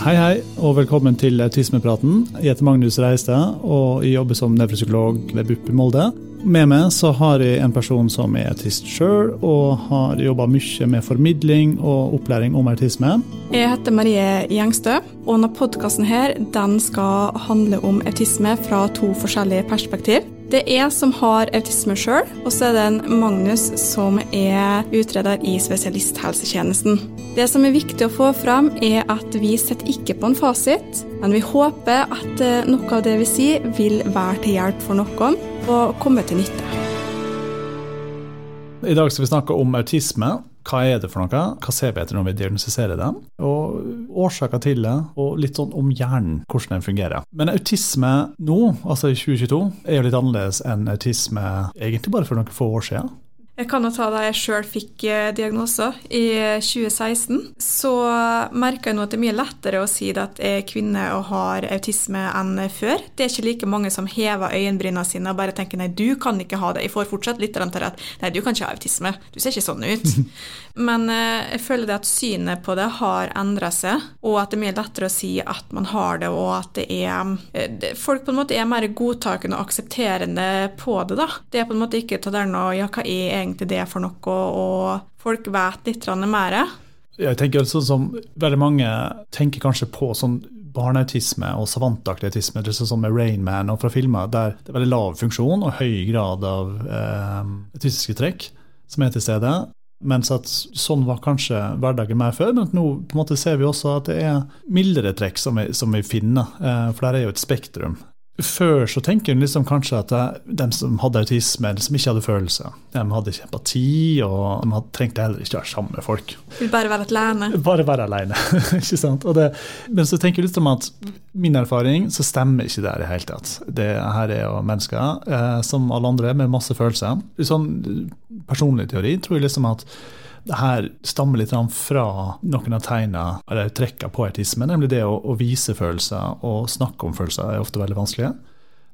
Hei, hei, og velkommen til Autismepraten. Jeg heter Magnus Reistad, og jeg jobber som nevropsykolog ved BUP i Molde. Med meg så har jeg en person som er autist sjøl, og har jobba mye med formidling og opplæring om autisme. Jeg heter Marie Gjengstø, og denne podkasten skal handle om autisme fra to forskjellige perspektiv. Det er jeg som har autisme sjøl, og så er det en Magnus som er utreder i spesialisthelsetjenesten. Det som er viktig å få fram, er at vi sitter ikke på en fasit, men vi håper at eh, noe av det vi sier, vil være til hjelp for noen og komme til nytte. I dag skal vi snakke om autisme. Hva er det for noe? Hva ser vi etter når vi diagnostiserer dem? Og årsaker til det, og litt sånn om hjernen, hvordan den fungerer. Men autisme nå, altså i 2022, er jo litt annerledes enn autisme egentlig bare for noen få år siden. Jeg kan jo ta da jeg sjøl fikk eh, diagnoser i 2016. Så merker jeg nå at det er mye lettere å si at jeg er kvinne og har autisme enn før. Det er ikke like mange som hever øyenbrynene sine og bare tenker nei, du kan ikke ha det. Jeg får fortsatt litt til at nei, du kan ikke ha autisme. Du ser ikke sånn ut. Men eh, jeg føler det at synet på det har endra seg, og at det er mye lettere å si at man har det, og at det er eh, Folk på en måte er mer godtakende og aksepterende på det, da. Det er på en måte ikke ta der nå ja, hva er egentlig egentlig det for noe, og folk vet litt mer. Jeg tenker altså som Veldig mange tenker kanskje på sånn barneautisme og savantaktig autisme, sånn med Rainman og fra filmer der det er veldig lav funksjon og høy grad av eh, autistiske trekk som er til stede. Mens at sånn var kanskje hverdagen mer før, men nå på en måte ser vi også at det er mildere trekk som vi, som vi finner. Eh, for der er jo et spektrum. Før så tenker en liksom kanskje at de som hadde autisme, eller som ikke hadde følelser, de hadde ikke empati, og de trengte heller ikke være sammen med folk. Vil bare være alene. Bare være alene, ikke sant. Det, men så tenker jeg litt om at min erfaring så stemmer ikke det i det hele tatt. Det her er jo mennesker eh, som alle andre med masse følelser. Sånn personlig teori tror jeg liksom at det her stammer litt fra noen av tegna, eller trekka på autisme, nemlig det å, å, vise følelser og snakke om følelser er ofte veldig vanskelig.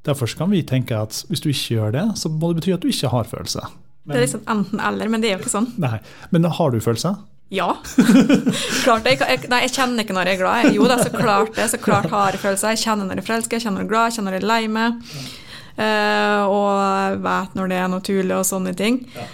Derfor kan vi tenke at hvis du ikke gjør det, så må det bety at du ikke har følelser. Men, det er liksom enten-eller, men det er jo ikke sånn. Nei, Men har du følelser? Ja. klart det. Jeg, nei, jeg kjenner ikke når jeg er glad. Jo da, så klart det. Så klart har jeg følelser. Jeg kjenner når jeg er forelska, jeg kjenner når jeg er glad, jeg kjenner når jeg er lei meg. Uh, og vet når det er naturlig og sånne ting. Ja.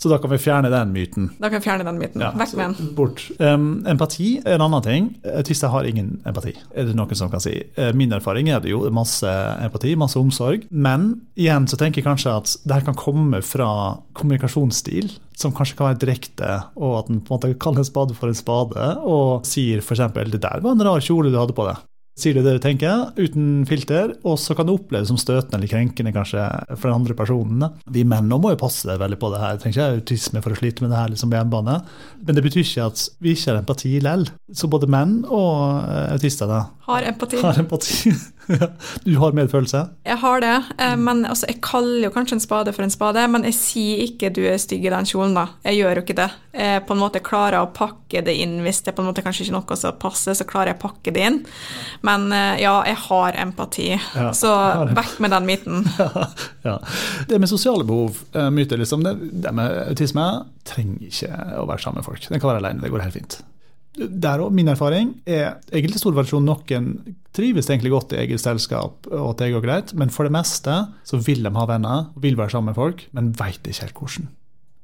Så da kan vi fjerne den myten. Da kan vi fjerne den myten. Ja, Vekk med den. Bort. Um, empati er en annen ting. Autister har ingen empati, er det noen som kan si. Uh, min erfaring er det jo masse empati, masse omsorg. Men igjen så tenker jeg kanskje at det her kan komme fra kommunikasjonsstil som kanskje kan være direkte, og at en på en måte kaller en spade for en spade, og sier f.eks.: 'Det der var en rar kjole du hadde på deg' sier du det du tenker, uten filter, og så kan det oppleves som støtende eller krenkende kanskje for den andre personen. Vi menn må jo passe deg veldig på det her. Jeg trenger ikke autisme for å slite med det her liksom på hjemmebane. Men det betyr ikke at vi ikke har empati likevel. Så både menn og eh, autister da, har empati. Har empati. du har medfølelse? Jeg har det, eh, men altså, jeg kaller jo kanskje en spade for en spade. Men jeg sier ikke 'du er stygg i den kjolen', da. Jeg gjør jo ikke det. Jeg på en måte klarer å pakke det inn hvis det på en måte kanskje ikke er noe som passer, så klarer jeg å pakke det inn. Men eh, ja, jeg har empati. Ja, så vekk med den myten. Ja, ja. Det med sosiale behov, eh, myter liksom, det, det med autisme trenger ikke å være sammen med folk. Den kan være alene, det går helt fint der òg, min erfaring er egentlig stor versjon Noen trives egentlig godt i eget selskap, og at det går greit, men for det meste så vil de ha venner, vil være sammen med folk, men veit ikke helt hvordan.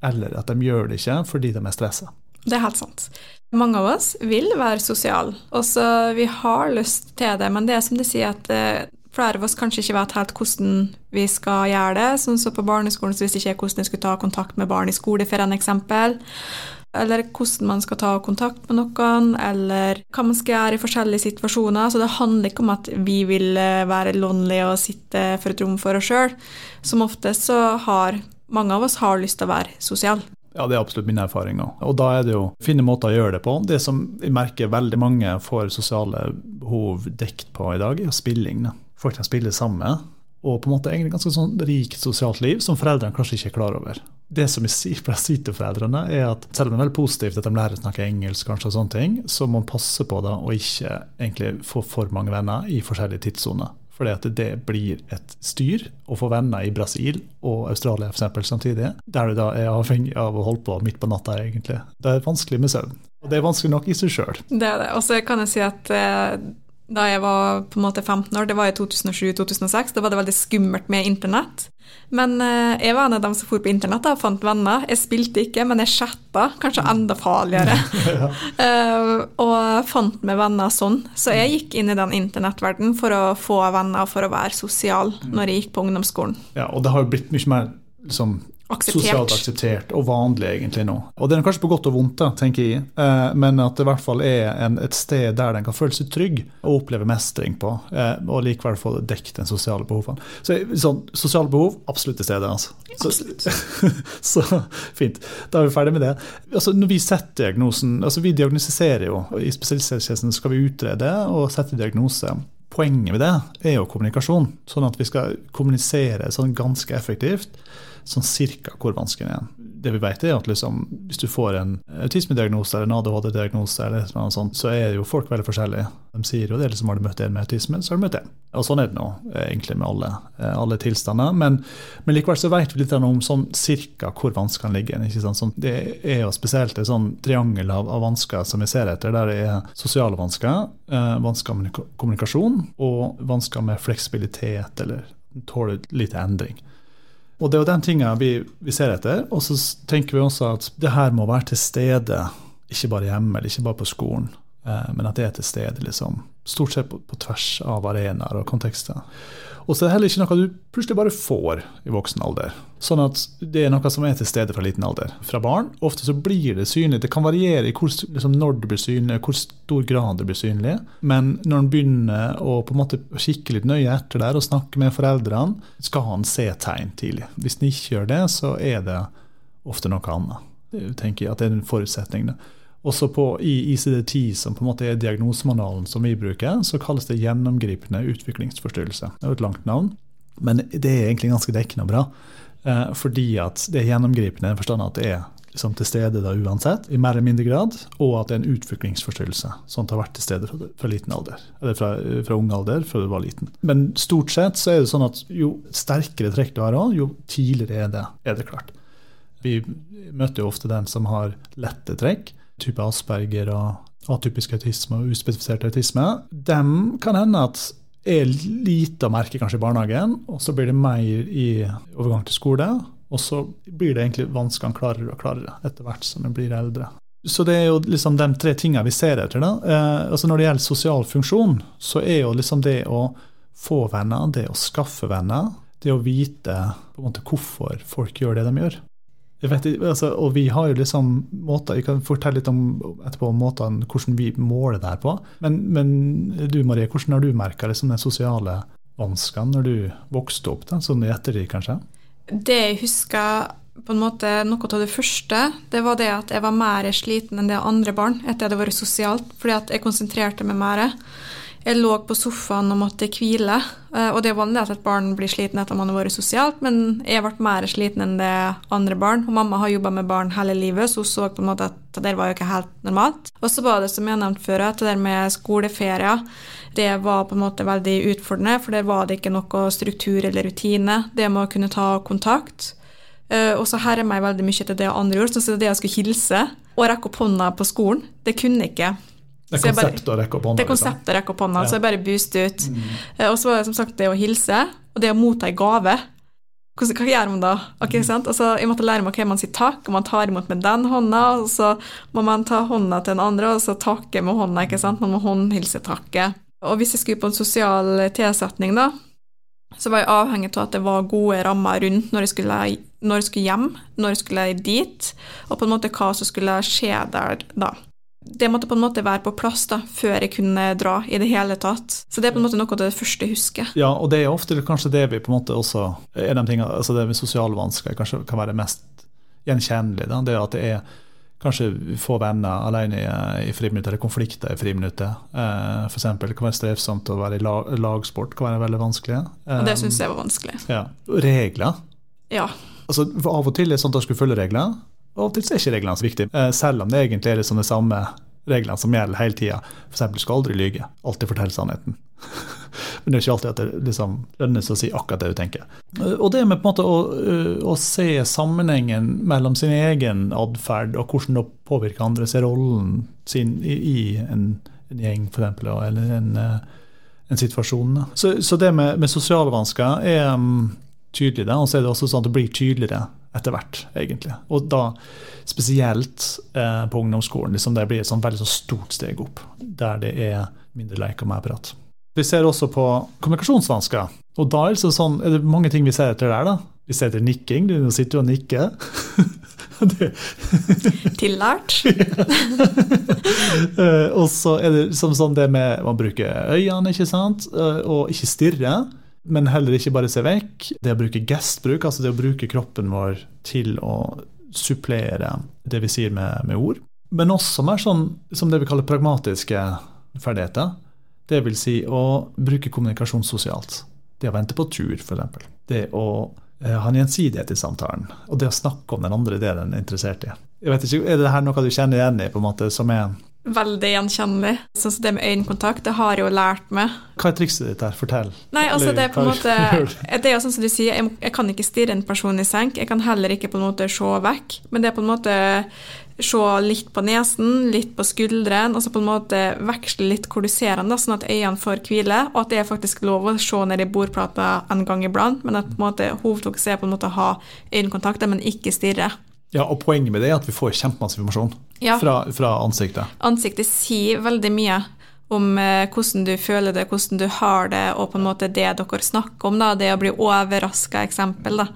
Eller at de gjør det ikke fordi de er stressa. Det er helt sant. Mange av oss vil være sosiale, og så vi har lyst til det, men det er som de sier at eh, flere av oss kanskje ikke vet helt hvordan vi skal gjøre det. Sånn som så på barneskolen så visste ikke jeg hvordan jeg skulle ta kontakt med barn i skole, for eksempel eller hvordan man skal ta kontakt med noen, eller hva man skal gjøre i forskjellige situasjoner. Så det handler ikke om at vi vil eh, være lonely og sitte for et rom for oss sjøl. Som oftest så har mange av oss har lyst til å være sosiale. Ja, det er absolutt min erfaring òg. Og da er det jo å finne måter å gjøre det på. Det som jeg merker veldig mange får sosiale behov dekt på i dag, er spilling. Folk kan spille sammen og på en måte egentlig ganske sånn rikt sosialt liv som foreldrene kanskje ikke er klar over. Det som jeg sier, sier til foreldrene, er at selv om det er veldig positivt at de lærer å snakke engelsk, kanskje og sånne ting, så må man passe på da å ikke egentlig få for mange venner i forskjellige tidssoner. Fordi at det blir et styr å få venner i Brasil og Australia for eksempel, samtidig, der du da er avhengig av å holde på midt på natta, egentlig. Det er vanskelig med søvn. Og det er vanskelig nok i seg sjøl. Det er det. Og så kan jeg si at eh, da jeg var på en måte 15 år, det var i 2007-2006, da var det veldig skummelt med internett. Men eh, jeg var en av dem som for på internett og fant venner. Jeg spilte ikke, men jeg chatta, kanskje enda farligere. ja. uh, og fant meg venner sånn. Så jeg gikk inn i den internettverdenen for å få venner, for å være sosial, når jeg gikk på ungdomsskolen. Ja, og det har jo blitt mye mer liksom, Akseptert. Sosialt akseptert og vanlig egentlig nå. Og det er kanskje på godt og vondt, da, tenker jeg, eh, men at det i hvert fall er en, et sted der den kan føle seg trygg og oppleve mestring på, eh, og likevel få dekket den sosiale behovene. Så sånn, Sosiale behov absolutt til stede. altså. Så, så, fint. Da er vi ferdig med det. Altså, når vi setter diagnosen, altså Vi diagnostiserer jo. I spesialisthelsetjenesten skal vi utrede og sette diagnose. Poenget med det er jo kommunikasjon, sånn at vi skal kommunisere sånn ganske effektivt sånn cirka hvor vanskelig den er. Det vi vet er at liksom, Hvis du får en autismediagnose eller en ADHD-diagnose, eller noe sånt, så er jo folk veldig forskjellige. De sier jo det liksom har du møtt en med autisme, så har du møtt en. Og Sånn er det nå eh, egentlig med alle, eh, alle tilstander. Men, men, likevel så vet vi litt om sånn cirka hvor vanskene ligger. Ikke sant? Sånn, det er jo spesielt et sånn triangel av, av, vansker som vi ser etter, der det er sosiale vansker, eh, vansker med kommunikasjon og vansker med fleksibilitet eller tåler lite endring. Og det er jo den tinga vi, vi, ser etter. Og så tenker vi også at det her må være til stede, ikke bare hjemme eller ikke bare på skolen, eh, men at det er til stede liksom, stort sett på, på tvers av arenaer og kontekster. Og så er det heller ikke noe du plutselig bare får i voksen alder. Sånn at det er noe som er til stede fra liten alder. Fra barn. Ofte så blir det synlig. Det kan variere i hvor, liksom, når det blir synlig, hvor stor grad det blir synlig. Men når en begynner å på en måte kikke litt nøye etter der og snakke med foreldrene, skal han se tegn tidlig. Hvis en ikke gjør det, så er det ofte noe annet. Det tenker jeg at det er en forutsetning. Det. Også på, I ICD-10, som på en måte er diagnosemanualen som vi bruker, så kalles det gjennomgripende utviklingsforstyrrelse. Det er jo et langt navn, men det er egentlig ganske dekkende og bra. Eh, fordi at det er gjennomgripende i forstand at det er liksom til stede da uansett, i mer eller mindre grad, og at det er en utviklingsforstyrrelse som har vært til stede fra, fra liten alder. Eller fra, fra ung alder, fra du var liten. Men stort sett så er det sånn at jo sterkere trekk du har, jo tidligere er det, er det klart. Vi møter jo ofte den som har lette trekk type Asperger og atypisk autisme og uspesifisert autisme, dem kan hende at er lite å merke kanskje i barnehagen, og så blir det mer i overgang til skole. Og så blir det egentlig vanskene klarere og klarere etter hvert som en blir eldre. Så det er jo liksom de tre tingene vi ser etter. da. Eh, altså Når det gjelder sosial funksjon, så er jo liksom det å få venner, det å skaffe venner, det å vite på en måte hvorfor folk gjør det de gjør. Vet, altså, og vi har jo liksom måter, Jeg kan fortelle litt om etterpå måten, hvordan vi måler det her på. Men, men du Marie, hvordan har du merka liksom, den sosiale vanskene når du vokste opp? Da, sånn i ettertid, kanskje? Det jeg husker på en måte noe av det første, det var det at jeg var mer sliten enn det andre barn etter at jeg hadde vært sosialt, fordi at jeg konsentrerte meg mer. Jeg lå på sofaen og måtte hvile. Eh, og det er vanlig at et barn blir sliten etter man har vært sosialt, men jeg ble mer sliten enn det andre barn. Og mamma har jobba med barn hele livet, så hun så på en måte at det var jo ikke helt normalt. Og så var det, som jeg nevnte før, at det der med skoleferier, det var på en måte veldig utfordrende, for der var det ikke noe struktur eller rutine. Det med å kunne ta kontakt. Uh, og så herrer meg veldig mye til det andre gjorde, sånn som det jeg skulle hilse og rekke opp hånda på skolen. Det kunne jeg ikke. Det er konseptet å rekke opp hånda. Det er liksom. konseptet å rekke opp hånda, så jeg bare booster ut. Mm. Eh, og så var det som sagt det å hilse, og det å motta en gave. Hva, hva gjør man da? Okay, sant? Altså, jeg måtte lære meg hva man sier takk, og man tar imot med den hånda, og så må man ta hånda til den andre, og så takke med hånda. ikke sant? Man må håndhilse håndhilsetakke. Og hvis jeg skulle på en sosial tilsetning, da, så var jeg avhengig av at det var gode rammer rundt når jeg skulle, når jeg skulle hjem, når jeg skulle dit, og på en måte hva som skulle skje der da det måtte på en måte være på plass da, før jeg kunne dra i det hele tatt. Så det er på en måte noe av det første jeg husker. Ja, og det er ofte kanskje det vi på en måte også er de tingene, altså det med sosiale vansker kanskje kan være mest gjenkjennelig. Da. Det at det er kanskje få venner alene i, i friminuttet, eller konflikter i friminuttet. Eh, F.eks. det kan være strevsomt å være i lag, lagsport, kan være veldig vanskelig. Eh, og det syns jeg var vanskelig. Ja. Regler. Ja. Altså, Av og til er det sånn at du skulle følge regler. Og til er ikke reglene så viktige, eh, selv om det egentlig er liksom de samme reglene som gjelder hele tida. F.eks. skal aldri lyge. Alltid fortelle sannheten. Men det er ikke alltid at det liksom lønner seg å si akkurat det du tenker. Og det med på en måte å, å se sammenhengen mellom sin egen atferd og hvordan det påvirker andre, se rollen sin i, i en, en, gjeng eksempel, eller en, en situasjon. Så, så det med, med sosiale vansker er um, tydelig, og så er det også sånn at det blir tydeligere etter hvert, egentlig. Og da spesielt eh, på ungdomsskolen. Liksom det blir et sånn veldig så stort steg opp, der det er mindre leik og mer prat. Vi ser også på kommunikasjonsvansker. Og da er det, sånn, er det mange ting vi ser etter der. da. Vi ser etter nikking. Du sitter og nikker. Tillært. uh, og så er det liksom sånn det med Man bruker øynene, ikke sant, uh, og ikke stirre men heller ikke bare se vekk. Det å bruke gestbruk, altså det å bruke kroppen vår til å supplere det vi sier med, med ord. Men også mer sånn som det vi kaller pragmatiske ferdigheter. Det vil si å bruke kommunikasjon sosialt. Det å vente på tur, f.eks. Det å eh, ha en gjensidighet i samtalen. Og det å snakke om den andre delen en er interessert i. Jeg vet ikke, Er det her noe du kjenner igjen i, på en måte, som er Veldig gjenkjennelig. Sånn som det med øyekontakt, det har jeg jo lært meg. Hva er trikset ditt der? Fortell. Nei, altså det er på en måte Det er jo sånn som du sier, jeg, jeg kan ikke stirre en person i senk. Jeg kan heller ikke på en måte se vekk. Men det er på en måte se litt på nesen, litt på skulderen, og så på en måte veksle litt hvor du ser den, da, sånn at øynene får hvile, og at det er faktisk lov å se ned i bordplata en gang iblant, men at på en måte hovedfokuset er på en måte å ha øyekontakt, men ikke stirre. Ja, og Poenget med det er at vi får kjempemasse informasjon ja. fra, fra, ansiktet. Ansiktet sier veldig mye om eh, hvordan du føler det, hvordan du har det, og på en måte det dere snakker om, da, det å bli overraska, eksempel. Da.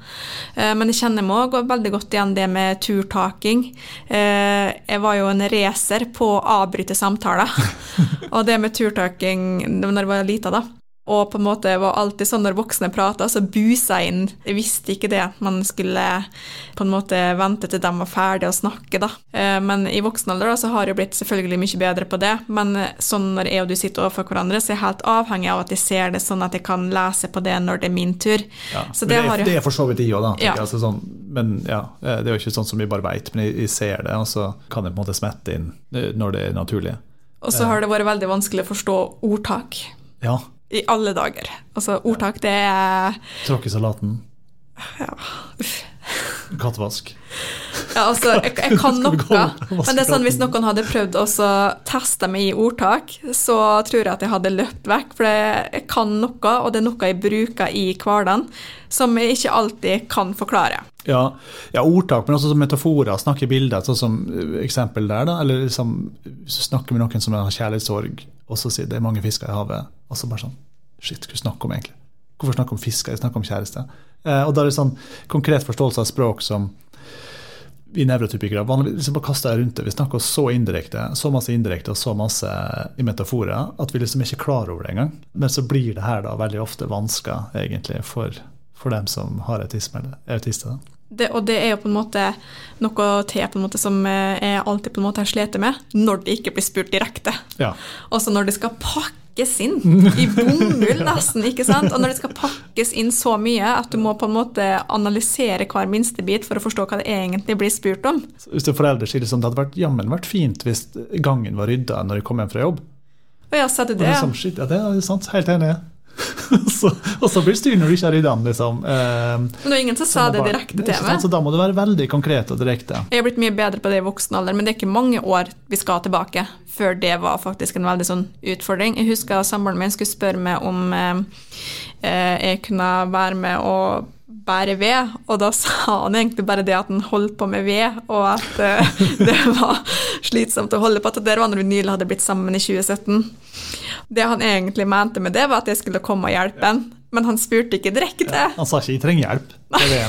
Eh, men jeg kjenner meg òg veldig godt igjen det med turtaking. Eh, jeg var jo en racer på å avbryte samtaler. og det med turtaking når jeg var lita, da og på en måte var alltid sånn når voksne prata, så busa jeg inn. Jeg visste ikke det, at man skulle på en måte vente til de var ferdige å snakke, da. Eh, men i voksen alder da, så har jeg blitt selvfølgelig mye bedre på det. Men sånn når jeg og du sitter overfor hverandre, så er jeg helt avhengig av at jeg ser det sånn at jeg kan lese på det når det er min tur. Ja, så det, det, er, det er for så vidt de òg, da. Ja. Altså sånn, men ja, eh, det er jo ikke sånn som vi bare veit, men jeg, jeg, ser det, og så kan jeg på en måte smette inn eh, når det er naturlig. Og så har det vært veldig vanskelig å forstå ordtak. Ja, i alle dager. Altså, ordtak, det er Tråkke salaten. Ja, uff. Kattevask. Ja, altså, jeg, jeg kan noe, men det er sånn hvis noen hadde prøvd å teste meg i ordtak, så tror jeg at jeg hadde løpt vekk, for jeg kan noe, og det er noe jeg bruker i hverdagen, som jeg ikke alltid kan forklare. Ja, ja ordtak, men også metaforer, snakke i bilder, sånn som eh, eksempel der, da, eller liksom, snakke med noen som har kjærlighetssorg, og så sier det er mange fisker i havet, og så bare sånn Shit, hva snakker om egentlig? Hvorfor snakke om fisker? Jeg snakker om kjæreste. Eh, og da er det sånn konkret forståelse av språk som vi nevrotypikere vanligvis liksom bare kaster rundt det. Vi snakker så indirekte, så masse indirekte og så masse i metaforer at vi liksom ikke er klar over det engang. Men så blir det her da veldig ofte vansker egentlig for, for dem som har autisme eller autister. Det, og det er jo på en måte noe til på en måte som eh, jeg alltid på en måte har slitt med, når det ikke blir spurt direkte. Ja. Også når det skal pakkes inn i bomull, nesten. ikke sant? Og når det skal pakkes inn så mye at du må på en måte analysere hver minste bit for å forstå hva det egentlig blir spurt om. Hvis det foreldre sier det sånn, det hadde vært jammen vært fint hvis gangen var rydda når de kom hjem fra jobb. Og ja, sa du det? det sånn, ja, det er sant. Helt enig. så, og så blir det styr når du ikke er i den. Liksom. Eh, Men det var ingen som sa det direkte til meg. Så da må du være veldig konkret og direkte. Jeg har blitt mye bedre på det i voksen alder, men det er ikke mange år vi skal tilbake før det var faktisk en veldig sånn utfordring. Jeg husker samboeren min skulle spørre meg om eh, eh jeg kunne være med og bære ved, og da sa han egentlig bare det at han holdt på med ved, og at uh, det var slitsomt å holde på. At det var når vi nylig hadde blitt sammen i 2017. Det han egentlig mente med det, var at jeg skulle komme og hjelpe ham. Men han spurte ikke direkte. Ja, han sa ikke 'jeg trenger hjelp'. Det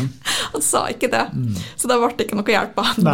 han sa ikke det. Mm. Så da ble det ikke noe hjelp av han.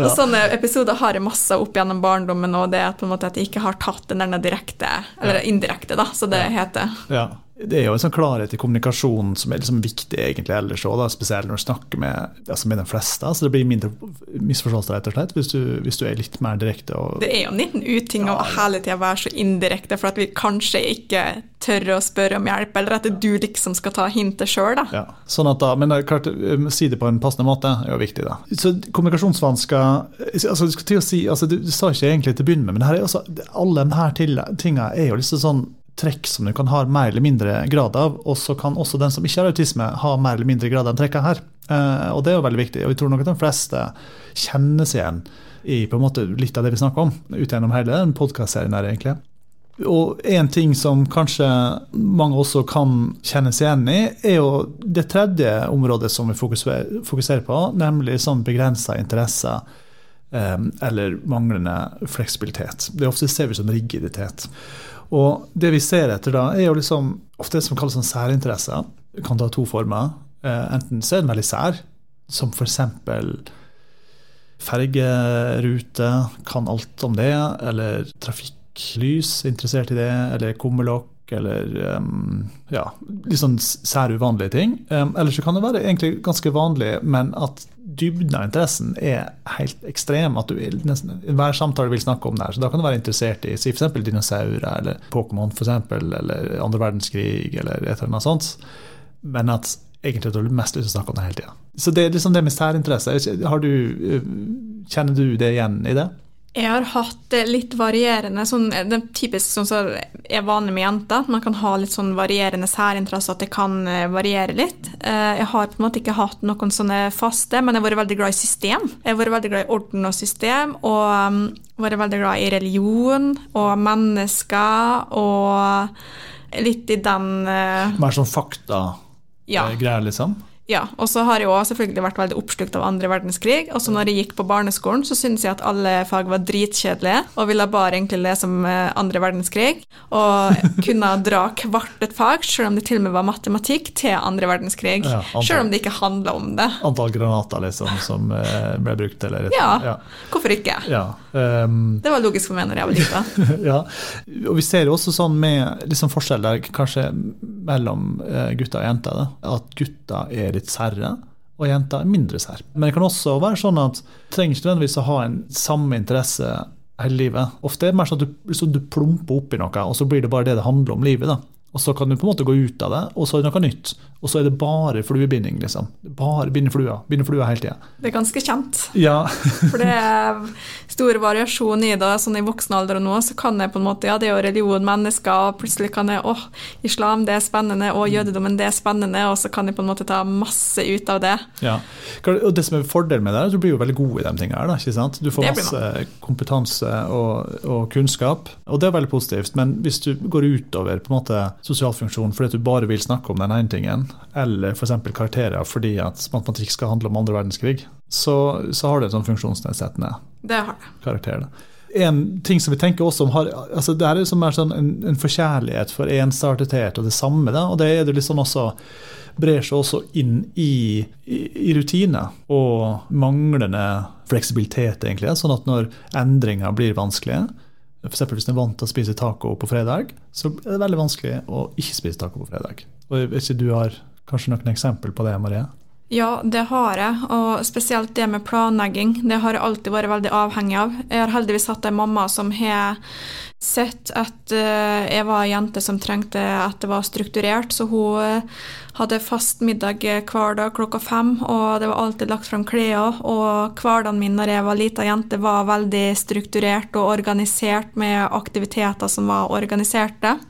ja. Sånne episoder har jeg masse opp gjennom barndommen, og det er på en måte at jeg ikke har tatt den der direkte, eller indirekte, da, så det heter. Ja det er jo en sånn klarhet i kommunikasjonen som er liksom viktig egentlig ellers òg, spesielt når du snakker med, altså med de fleste. Så Det blir mindre misforståelser rett og slett, hvis du, hvis du, er litt mer direkte. Og, det er jo en liten uting ja, å hele tida være så indirekte for at vi kanskje ikke tør å spørre om hjelp, eller at du liksom skal ta hintet sjøl. Ja, sånn at da, men det er klart, um, si det på en passende måte er jo viktig. da. Så Kommunikasjonsvansker altså, du, skal til å si, altså, du, du sa ikke egentlig til å begynne med, men her er også, alle de her tingene er jo liksom sånn trekk som du kan ha mer eller mindre grad av, og så kan også den som ikke har autisme, ha mer eller mindre grad av de trekkene her. Eh, og det er jo veldig viktig. Og jeg tror nok at de fleste kjenner seg igjen i på en måte litt av det vi snakker om, ut gjennom hele den podkastserien her, egentlig. Og en ting som kanskje mange også kan kjenne seg igjen i, er jo det tredje området som vi fokuserer på, nemlig sånn begrensa interesser eh, eller manglende fleksibilitet. Det ofte ser vi som rigiditet. Og det vi ser etter da, er jo liksom ofte det som kalles sånn særinteresser. Det kan ta to former. Eh, enten så er den veldig sær, som f.eks. fergerute, kan alt om det, eller trafikklys, interessert i det, eller kummelokk, eller um, ja, litt sånn sær uvanlige ting. Um, eller så kan det være egentlig ganske vanlig, men at dybden av interessen er helt ekstrem. At du nesten hver samtale vil snakke om det her. Så da kan du være interessert i si f.eks. dinosaurer, eller Pokémon, f.eks., eller andre verdenskrig, eller et eller annet sånt. Men at egentlig du har mest lyst til å snakke om det hele tida. Så det er liksom det med særinteresse. Du, eh, kjenner du det igjen i det? Jeg har hatt litt varierende sånn, Det er typisk sånn som er vanlig med jenter. at Man kan ha litt sånn varierende særinteresser, at det kan eh, variere litt. Eh, jeg har på en måte ikke hatt noen sånne faste, men jeg har vært veldig glad i system. Jeg har vært veldig glad i orden og system, og um, vært veldig glad i religion og mennesker og litt i den Mer sånn fakta-greier, ja. liksom? Ja, og så har jeg også selvfølgelig vært veldig oppslukt av andre verdenskrig. Og så når jeg gikk på barneskolen, så syntes jeg at alle fag var dritkjedelige, og ville bare egentlig lese om eh, andre verdenskrig. Og kunne dra hvert et fag, selv om det til og med var matematikk, til andre verdenskrig. Ja, antall, selv om det ikke handla om det. Antall granater, liksom, som eh, ble brukt, eller ja, ja, hvorfor ikke? Ja, um, det var logisk for meg når jeg var liten. ja, og vi ser jo også sånn med liksom forskjell der kanskje mellom eh, gutter og jenter, da, at gutter er litt særre, og jenter er mindre sær. Men det kan også være sånn at du trenger ikke nødvendigvis å ha en samme interesse hele livet. Ofte er det mer sånn at du, så du plumper oppi noe, og så blir det bare det det handler om livet. da. Og så kan du på en måte gå ut av det, og så er det noe nytt. Og så er det bare fluebinding, liksom. Bare binde flua. Binde flua hele tida. Det er ganske kjent. Ja. For det er stor variasjon i det. Sånn i voksen alder og nå så kan jeg på en måte Ja, det er jo religion, mennesker, og plutselig kan jeg åh, islam, det er spennende, og jødedommen, det er spennende, og så kan jeg på en måte ta masse ut av det. Ja. Og det som er fordelen med det, er at du blir jo veldig god i de tingene her, da, ikke sant. Du får masse kompetanse og, og kunnskap, og det er veldig positivt. Men hvis du går utover på en måte sosial funksjon fordi at du bare vil snakke om den ene tingen, eller f.eks. karakterer fordi at matematikk skal handle om andre verdenskrig, så, så har det en sånn funksjonsnedsettende karakter. En ting som vi tenker også om har, altså Det er liksom sånn en, en, forkjærlighet for ensartethet og det samme. Da, og det er det liksom også brer seg også inn i, i, i rutiner og manglende fleksibilitet, egentlig. Sånn at når endringer blir vanskelige, F.eks. hvis du er vant til å spise taco på fredag, så er det veldig vanskelig å ikke spise taco på fredag. Og Hvis Du har kanskje noen eksempel på det, Marie? Ja, det har jeg, og spesielt det med planlegging. Det har jeg alltid vært veldig avhengig av. Jeg har heldigvis hatt en mamma som har sett at eh, jeg var ei jente som trengte at det var strukturert, så hun eh, hadde fast middag hver dag klokka fem, og det var alltid lagt frem klær. Og hverdagen min når jeg var lita jente, var veldig strukturert og organisert med aktiviteter som var organiserte.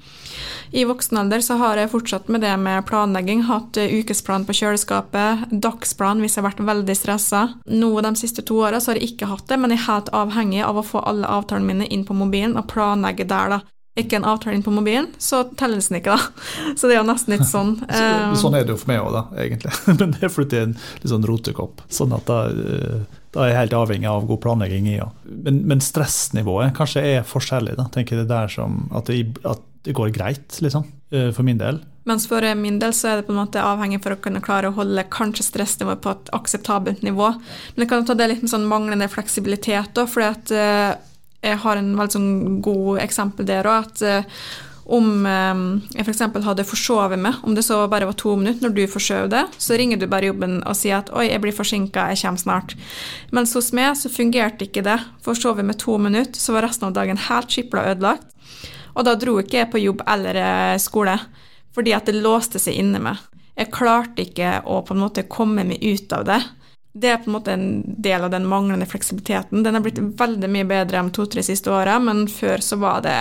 I voksen alder så har jeg fortsatt med det med planlegging. Hatt eh, ukesplan på kjøleskapet, dagsplan hvis jeg har vært veldig stressa. Nå de siste to åra har jeg ikke hatt det, men jeg er helt avhengig av å få alle avtalene mine inn på mobilen og planlegge der, da ikke en avtale inn på mobilen, så telles den ikke, da. Så det er jo nesten litt sånn. så, eh, sånn er det jo for meg òg, da, egentlig. Men det er fordi det er en litt sånn rotekopp. Sånn at da, eh, da er jeg helt avhengig av god planlegging i. Ja. Men, men, stressnivået kanskje er forskjellig, da. Tenker det der som at det, at det går greit, liksom, eh, for min del. Mens for min del så er det på en måte avhengig for å kunne klare å holde kanskje stressnivået på et akseptabelt nivå. Men jeg kan ta det litt med sånn manglende fleksibilitet òg, fordi at eh, jeg har en veldig sånn god eksempel der òg. At eh, om jeg f.eks. hadde forsovet meg, om det så bare var to minutter når du forskjøv det, så ringer du bare jobben og sier at 'oi, jeg blir forsinka, jeg kommer snart'. Mens hos meg så fungerte ikke det. Forsov jeg med to minutter, så var resten av dagen helt skipla ødelagt. Og da dro ikke jeg på jobb eller eh, skole, fordi at det låste seg inne meg. Jeg klarte ikke å på en måte komme meg ut av det. Det er på en måte en del av den manglende fleksibiliteten. Den har blitt veldig mye bedre de to-tre siste åra, men før så var det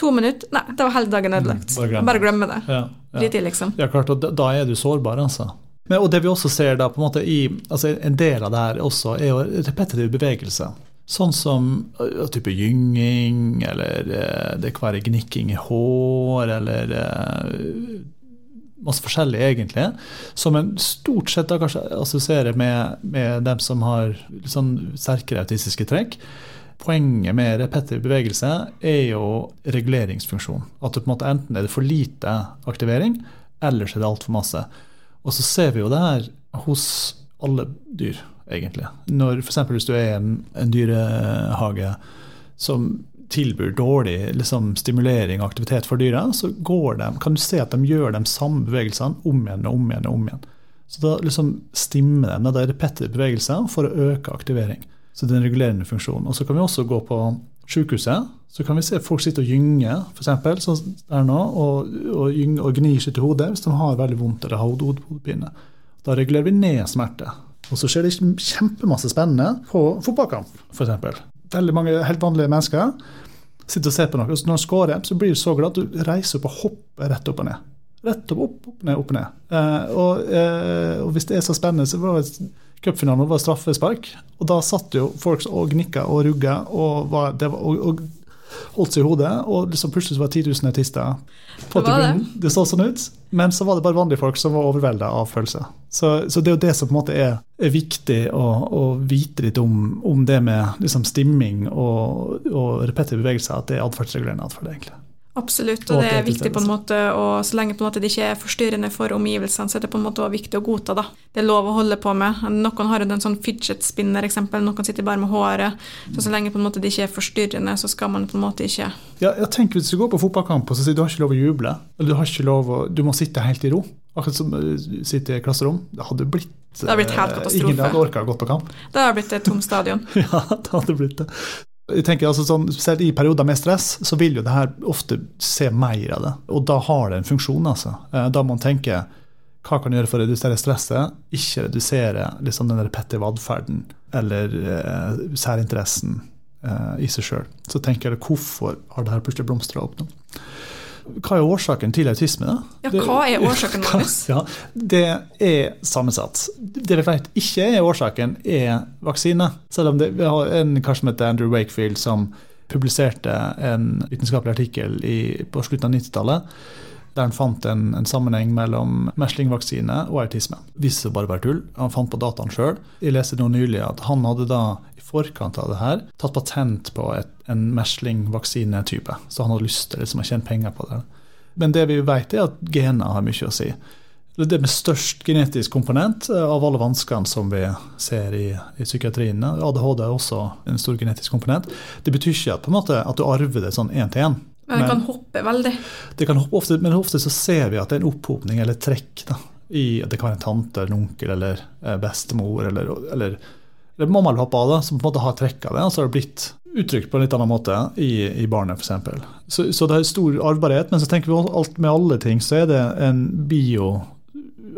to minutter Nei, det var hele dagen ødelagt. Mm, bare glem bare glemme det. Ja, ja. Litt liksom. Ja, klart, og da, da er du sårbar, altså. Men, og det vi også ser da, på en måte i, altså En del av det her også er jo repetitiv bevegelse. Sånn som ja, type gynging, eller uh, det kan være gnikking i hår, eller uh, masse forskjellig, egentlig. Som en stort sett da kanskje assosierer med, med dem som har sånn sterkere autistiske trekk. Poenget med repetitiv bevegelse er jo reguleringsfunksjon. At det på en måte enten er det for lite aktivering, eller så er det altfor masse. Og så ser vi jo det her hos alle dyr, egentlig. Når F.eks. hvis du er en, en dyrehage som tilbyr dårlig liksom, stimulering og aktivitet for dyra, så de, kan du se at de gjør de samme bevegelsene om igjen og om igjen. og om igjen. Så da liksom stimmer de. Det er repetitive bevegelser for å øke aktivering. Så det er en regulerende funksjon. Og så kan vi også gå på sykehuset. Så kan vi se folk sitte og gynge, f.eks. Sånn og, og, og gnir seg til hodet hvis de har veldig vondt eller har hodepine. Da regulerer vi ned smerte. Og så skjer det kjempemasse spennende på fotballkamp, f.eks. Veldig mange helt vanlige mennesker sitter og ser på noe, og når de scorer, så blir du så glad at du reiser opp og hopper rett opp og ned. Rett opp, opp, opp ned, opp ned. Eh, og, eh, og, hvis det er så spennende, så var det cupfinalen var straffespark. Og da satt jo folk og gnikka og rugga og, var, var, og, og, holdt seg i hodet. Og liksom plutselig var det 10 000 autister på tribunen. Det. det så sånn ut. Men så var det bare vanlige folk som var overvelda av følelser. Så, så, det er jo det som på en måte er, er viktig å, å, vite litt om, om det med liksom stimming og, og repetitive bevegelser, at det er atferdsregulerende atferd, egentlig. Absolutt, og det er viktig på en måte, og så lenge på en måte det ikke er forstyrrende for omgivelsene, så er det på en måte også viktig å godta. da. Det er lov å holde på med. Noen har jo en sånn fidget spinner, eksempel. noen sitter bare med håret. Så så lenge på en måte det ikke er forstyrrende, så skal man på en måte ikke Ja, jeg tenker Hvis du går på fotballkamp og så sier du har ikke lov å juble, eller du har ikke lov å, du må sitte helt i ro, akkurat som du sitter i klasserom, det hadde blitt det hadde blitt helt eh, katastrofe. Ingen hadde orka å gå på kamp. Det hadde blitt et tomt stadion. ja, det hadde blitt det jeg tenker altså sånn, Spesielt i perioder med stress så vil jo det her ofte se mer av det. Og da har det en funksjon. altså. Eh, da må man tenke hva kan gjøre for å redusere stresset, ikke redusere liksom den repetitive atferden eller eh, særinteressen eh, i seg sjøl. Så tenker jeg hvorfor har det her plutselig blomstra opp nå? Hva er årsaken til autisme? da? Ja, Hva er årsaken, Magnus? Ja, det er sammensatt. Det vi vet ikke er årsaken, er vaksine. Selv om det, vi har en kar som heter Andrew Wakefield, som publiserte en vitenskapelig artikkel i, på slutten av 90-tallet der han fant en, en sammenheng mellom meslingvaksine og autisme. Viste seg bare å være tull. Han fant på dataen sjøl. Jeg leste nå nylig at han hadde da forkant av det her tatt patent på et, en meslingvaksinetype. Så han hadde lyst til liksom, å tjene penger på det. Men det vi vet, er at gener har mye å si. Det med størst genetisk komponent eh, av alle vanskene som vi ser i, i psykiatrien. ADHD er også en stor genetisk komponent. Det betyr ikke at, måte, at du arver det sånn én til én. Men det kan hoppe veldig. Det kan hoppe ofte, men ofte så ser vi at det er en opphopning eller trekk. Da, i, det kan være en tante eller en onkel eller eh, bestemor eller, eller det er mamma eller pappa da, som på en måte har trekka det, og så har det blitt uttrykt på en litt annen måte i, i barnet, f.eks. Så, så det er stor arvbarhet. Men så tenker vi alt med alle ting, så er det en bio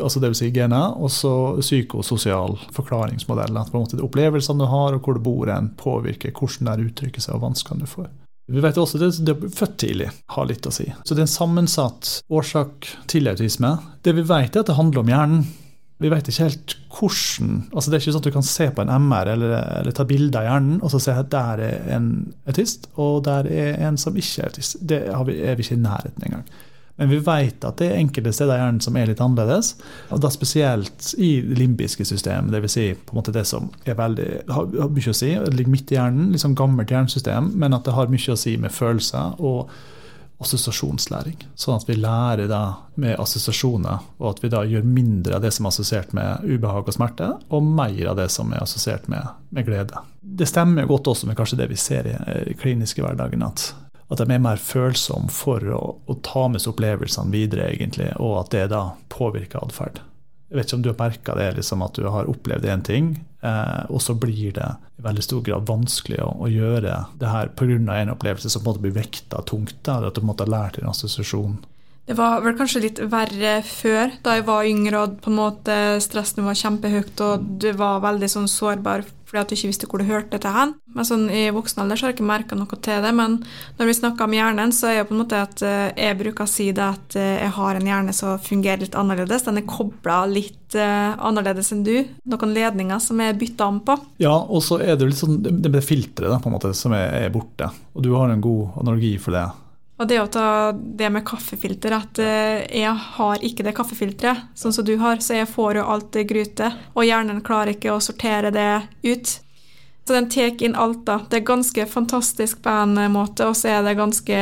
altså Dvs. Si gener, og så psykososial forklaringsmodell. At på en måte de opplevelsene du har, og hvor du bor, en påvirker hvordan det uttrykker seg, og vanskene du får. Vi vet også at det å bli født tidlig har litt å si. Så det er en sammensatt årsak til autisme. Det vi vet, er at det handler om hjernen. Vi vet ikke helt hvordan altså Det er ikke sånn at du kan se på en MR eller, eller ta bilde av hjernen og så se at der er en autist, og der er en som ikke er autist. Det vi, er vi ikke i nærheten engang. Men vi vet at det er enkelte steder i hjernen som er litt annerledes. og da Spesielt i limbiske system, dvs. Si på en måte det som er veldig, har, har mye å si. Det ligger midt i hjernen, sånn gammelt hjernesystem, men at det har mye å si med følelser. og assosiasjonslæring. Sånn at vi lærer med assosiasjoner, og at vi da gjør mindre av det som er assosiert med ubehag og smerte, og mer av det som er assosiert med, med glede. Det stemmer godt også med kanskje det vi ser i, i kliniske hverdagen, at, at de er mer følsomme for å, å ta med seg opplevelsene videre, egentlig, og at det da påvirker atferd. Jeg vet ikke om du har merka det, liksom, at du har opplevd én ting, eh, og så blir det i veldig stor grad vanskelig å, å gjøre det her pga. en opplevelse som på en måte blir vekta tungt. eller at du på en måte har lært en assosiasjon. Det var vel kanskje litt verre før, da jeg var yngre og på en måte stressen var kjempehøyt og du var veldig sånn sårbar fordi at du ikke visste hvor du hørte til hen. Men sånn i voksen alder så har jeg ikke merka noe til det. Men når vi snakker om hjernen, så er det på en måte at eh, jeg bruker å si det at eh, jeg har en hjerne som fungerer litt annerledes. Den er kobla litt uh, annerledes enn du. Noen ledninger som er bytta om på. Ja, og så er det litt sånn det det filteret på en måte som er, er borte. Og du har en god analogi for det. Og det å ta det med kaffefilter, at eh, jeg har ikke det kaffefilteret sånn som du har, så jeg får jo alt det grytet, og hjernen klarer ikke å sortere det ut. Så den tar inn alt, da. Det er ganske fantastisk på en måte, og så er det ganske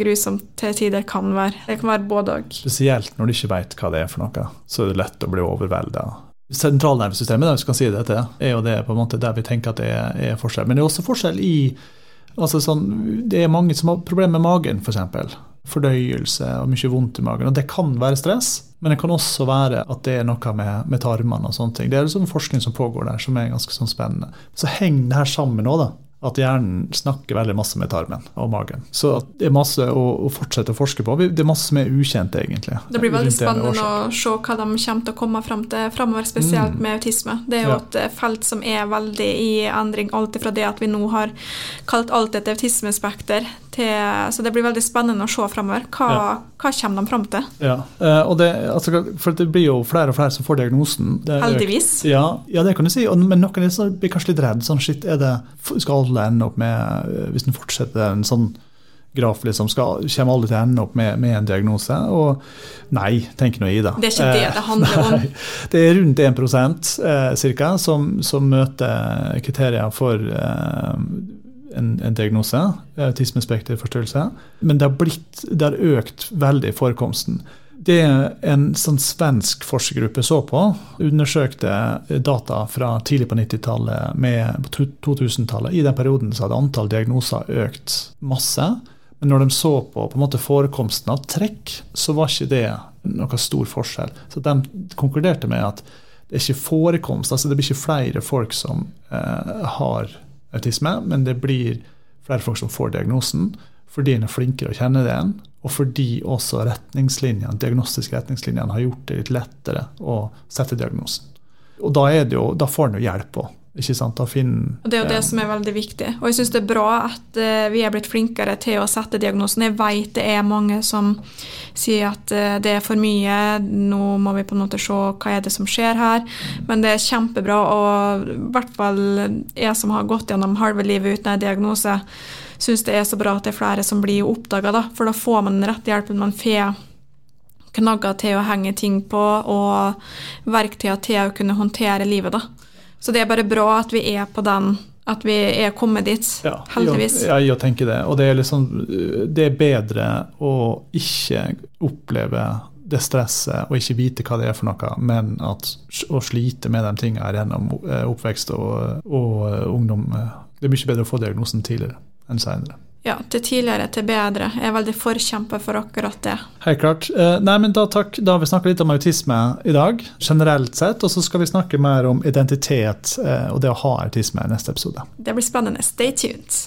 grusomt til tider kan være. Det kan være både og. Spesielt når du ikke vet hva det er for noe, så er det lett å bli overvelda. Sentralnervesystemet, hvis du kan si det til, er jo det på en måte der vi tenker at det er forskjell. Men det er også forskjell i Altså sånn, det er mange som har problemer med magen, f.eks. For eksempel. Fordøyelse og mye vondt i magen. og Det kan være stress, men det kan også være at det er noe med, med tarmene og sånne ting. Det er liksom forskning som pågår der, som er ganske sånn spennende. Så henger det her sammen òg, da at hjernen snakker veldig masse med tarmen og magen. Så det er masse å, å, fortsette å forske på. Det er masse som er ukjent, egentlig. Det blir veldig spennende å se hva de kommer til å komme fram til framover, spesielt mm. med autisme. Det er jo ja. et eh, felt som er veldig i endring, alt fra det at vi nå har kalt alt et autismespekter, til Så det blir veldig spennende å se framover. Hva, ja. hva, kommer de fram til? Ja, uh, og det, altså, for det blir jo flere og flere som får diagnosen. Heldigvis. Ja, ja, det kan du si. Men noen blir kanskje litt redd. Sånn, shit, er det, skal alle ende opp med, eh, hvis en fortsetter en sånn graf, liksom, skal, kommer alle til å ende opp med, med, en diagnose? Og nei, tenk nå i det. Det er ikke det det handler om. Nei, det er rundt 1 eh, cirka, som, som, møter kriterier for eh, en, en, diagnose, autismespekterforstyrrelse. Men det har, blitt, det har økt veldig forekomsten. Det en sånn svensk forskergruppe så på, undersøkte data fra tidlig på 90-tallet med 2000-tallet. I den perioden så hadde antall diagnoser økt masse. Men når de så på, på måte, forekomsten av trekk, så var ikke det noen stor forskjell. Så de konkluderte med at det er ikke forekomst, altså det blir ikke flere folk som eh, har autisme, men det blir flere folk som får diagnosen fordi en er flinkere å kjenne det igjen, og fordi også retningslinjene, diagnostiske retningslinjene har gjort det litt lettere å sette diagnosen. Og da, jo, da får en jo hjelp òg. Ikke sant? å finne og Det er jo det som er veldig viktig. Og jeg syns det er bra at uh, vi er blitt flinkere til å sette diagnosen. Jeg vet det er mange som sier at uh, det er for mye, nå må vi på en måte se hva er det som skjer her. Men det er kjempebra, og i hvert fall jeg som har gått gjennom halve livet uten en diagnose, syns det er så bra at det er flere som blir oppdaga, for da får man den rette hjelpen. Man får knagger til å henge ting på, og verktøyer til å kunne håndtere livet. da. Så det er bare bra at vi er på den at vi er kommet dit, ja, heldigvis. Ja, jeg tenker det. Og det er, liksom, det er bedre å ikke oppleve det stresset og ikke vite hva det er for noe, men at å slite med de tingene gjennom eh, oppvekst og, og eh, ungdom eh, Det er mye bedre å få diagnosen tidligere enn senere. Ja, til tidligere til bedre. Jeg er veldig forkjemper for akkurat det. Helt klart. Eh, nei, men Da takk. Da har vi snakka litt om autisme i dag, generelt sett. Og så skal vi snakke mer om identitet eh, og det å ha autisme i neste episode. Det blir spennende. Stay tuned.